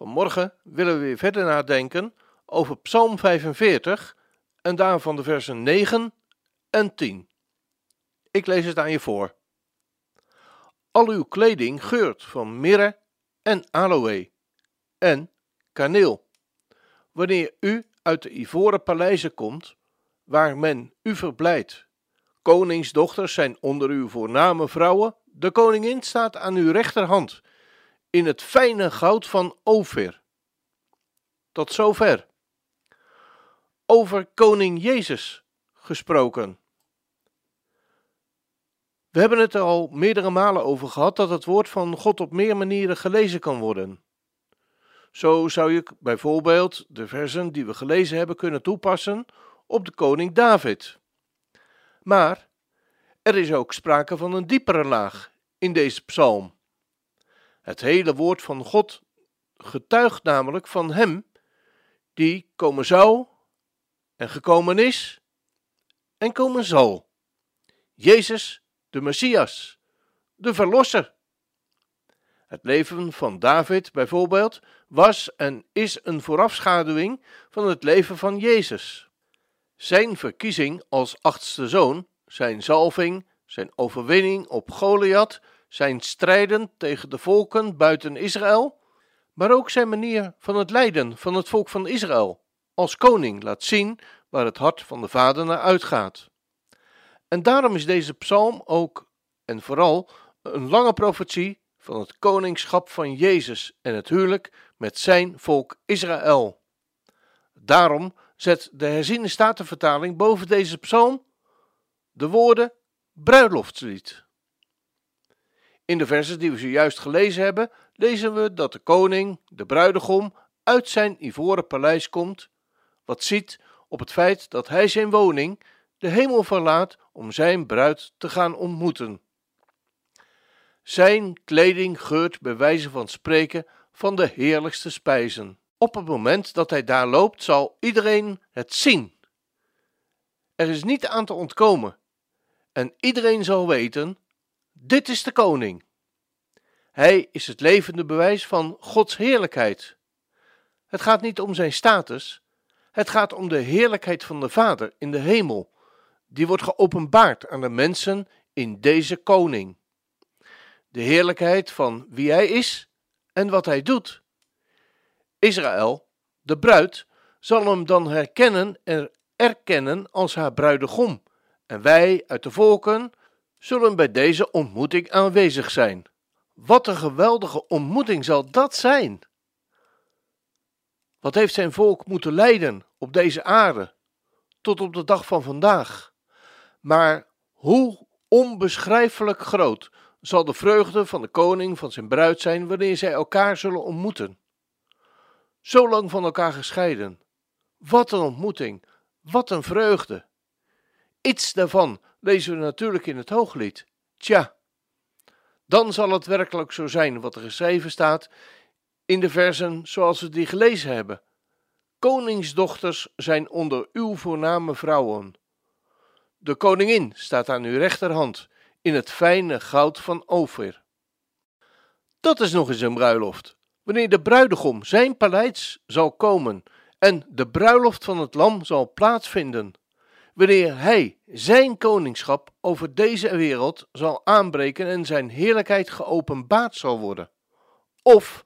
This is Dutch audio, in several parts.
Vanmorgen willen we weer verder nadenken over Psalm 45 en daarvan de versen 9 en 10. Ik lees het aan je voor. Al uw kleding geurt van mirre en aloë en kaneel. Wanneer u uit de ivoren paleizen komt, waar men u verblijdt. Koningsdochters zijn onder uw voorname vrouwen, de koningin staat aan uw rechterhand in het fijne goud van Ophir. Tot zover. Over koning Jezus gesproken. We hebben het er al meerdere malen over gehad dat het woord van God op meer manieren gelezen kan worden. Zo zou je bijvoorbeeld de versen die we gelezen hebben kunnen toepassen op de koning David. Maar er is ook sprake van een diepere laag in deze psalm. Het hele woord van God getuigt namelijk van Hem die komen zou en gekomen is en komen zal. Jezus, de Messias, de Verlosser. Het leven van David bijvoorbeeld was en is een voorafschaduwing van het leven van Jezus. Zijn verkiezing als achtste zoon, zijn zalving, zijn overwinning op Goliath zijn strijden tegen de volken buiten Israël, maar ook zijn manier van het leiden van het volk van Israël als koning laat zien waar het hart van de Vader naar uitgaat. En daarom is deze psalm ook en vooral een lange profetie van het koningschap van Jezus en het huwelijk met zijn volk Israël. Daarom zet de herziene statenvertaling boven deze psalm de woorden bruiloftslied. In de versen die we zojuist gelezen hebben, lezen we dat de koning, de bruidegom, uit zijn ivoren paleis komt, wat ziet op het feit dat hij zijn woning, de hemel verlaat om zijn bruid te gaan ontmoeten. Zijn kleding geurt bij wijze van spreken van de heerlijkste spijzen. Op het moment dat hij daar loopt, zal iedereen het zien. Er is niet aan te ontkomen, en iedereen zal weten dit is de koning. Hij is het levende bewijs van Gods heerlijkheid. Het gaat niet om zijn status, het gaat om de heerlijkheid van de Vader in de hemel. Die wordt geopenbaard aan de mensen in deze koning. De heerlijkheid van wie hij is en wat hij doet. Israël, de bruid, zal hem dan herkennen en erkennen als haar bruidegom. En wij uit de volken zullen bij deze ontmoeting aanwezig zijn. Wat een geweldige ontmoeting zal dat zijn! Wat heeft zijn volk moeten lijden op deze aarde, tot op de dag van vandaag? Maar hoe onbeschrijfelijk groot zal de vreugde van de koning van zijn bruid zijn wanneer zij elkaar zullen ontmoeten? Zo lang van elkaar gescheiden. Wat een ontmoeting, wat een vreugde. Iets daarvan lezen we natuurlijk in het hooglied. Tja, dan zal het werkelijk zo zijn wat er geschreven staat in de versen zoals we die gelezen hebben. Koningsdochters zijn onder uw voorname vrouwen. De koningin staat aan uw rechterhand in het fijne goud van Ophir. Dat is nog eens een bruiloft, wanneer de bruidegom zijn paleis zal komen en de bruiloft van het lam zal plaatsvinden wanneer hij zijn koningschap over deze wereld zal aanbreken en zijn heerlijkheid geopenbaard zal worden. Of,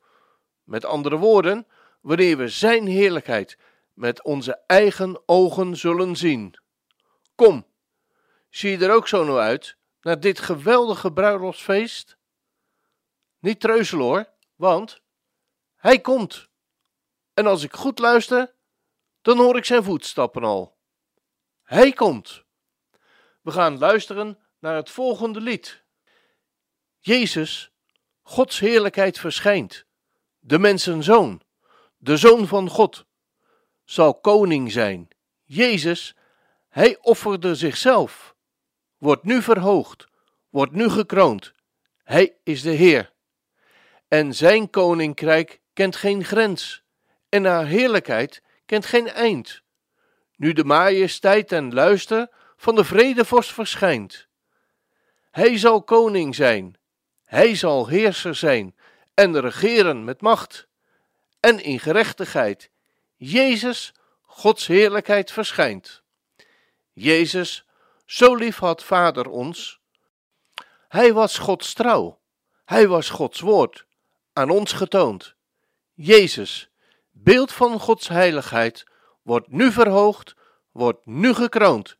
met andere woorden, wanneer we zijn heerlijkheid met onze eigen ogen zullen zien. Kom, zie je er ook zo nou uit naar dit geweldige bruiloftsfeest? Niet treuzelen hoor, want hij komt. En als ik goed luister, dan hoor ik zijn voetstappen al. Hij komt. We gaan luisteren naar het volgende lied. Jezus, Gods heerlijkheid verschijnt, de mensenzoon, de zoon van God, zal koning zijn. Jezus, hij offerde zichzelf, wordt nu verhoogd, wordt nu gekroond. Hij is de Heer. En zijn koninkrijk kent geen grens, en haar heerlijkheid kent geen eind. Nu de majesteit en luister van de vredevorst verschijnt. Hij zal koning zijn, hij zal heerser zijn en regeren met macht en in gerechtigheid. Jezus, Gods heerlijkheid verschijnt. Jezus, zo lief had Vader ons. Hij was Gods trouw, hij was Gods woord, aan ons getoond. Jezus, beeld van Gods heiligheid, wordt nu verhoogd, wordt nu gekroond.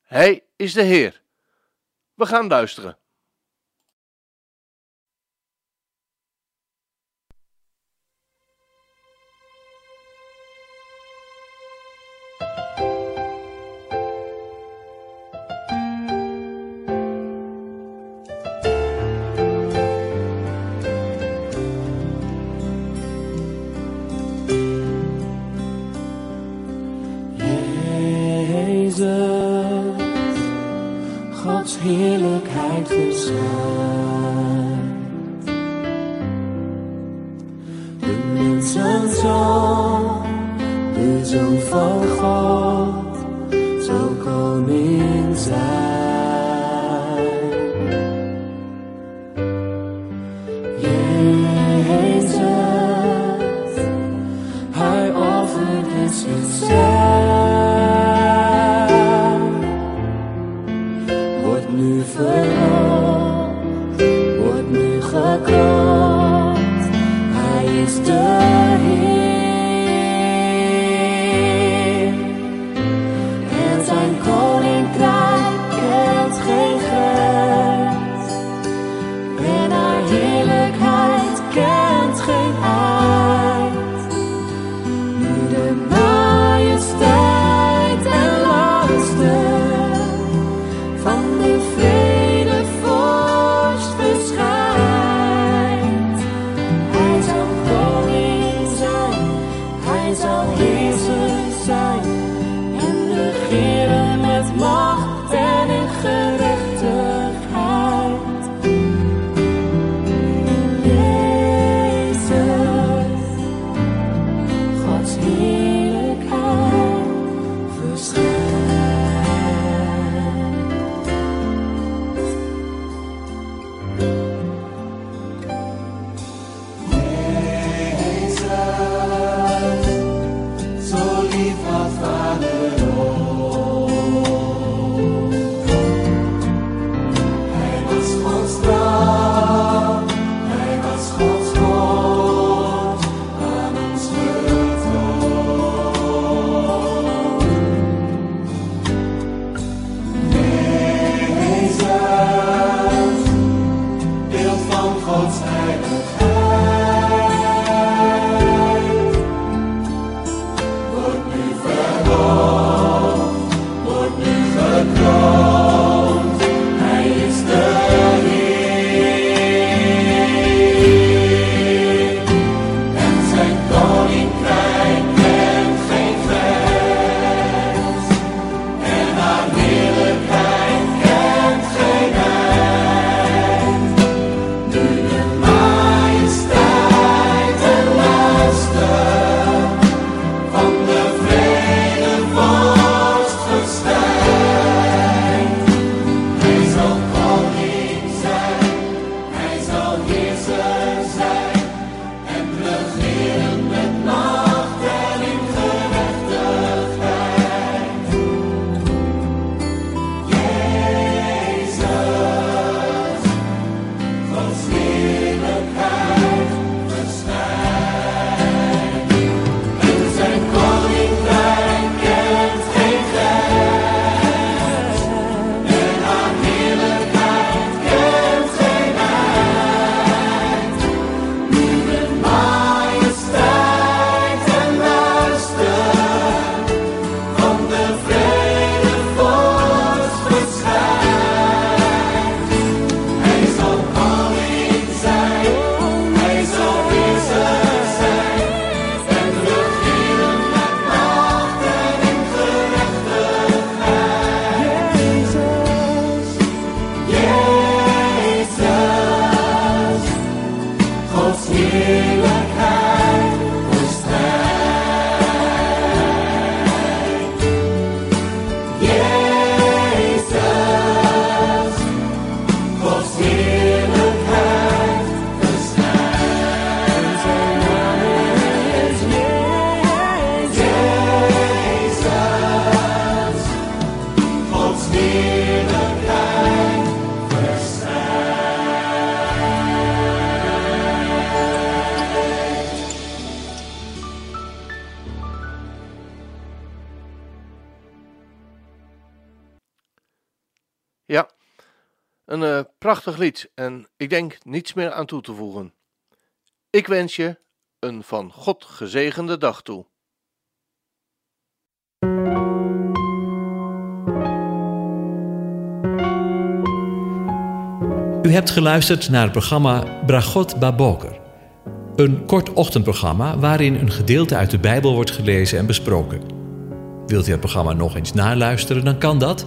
Hij is de Heer. We gaan luisteren. Heerlijkheid verschijnt. De mensenzoon, de zoon van God, Een eh, prachtig lied en ik denk niets meer aan toe te voegen. Ik wens je een van God gezegende dag toe. U hebt geluisterd naar het programma Bragot Baboker. Een kort ochtendprogramma waarin een gedeelte uit de Bijbel wordt gelezen en besproken. Wilt u het programma nog eens naluisteren, dan kan dat.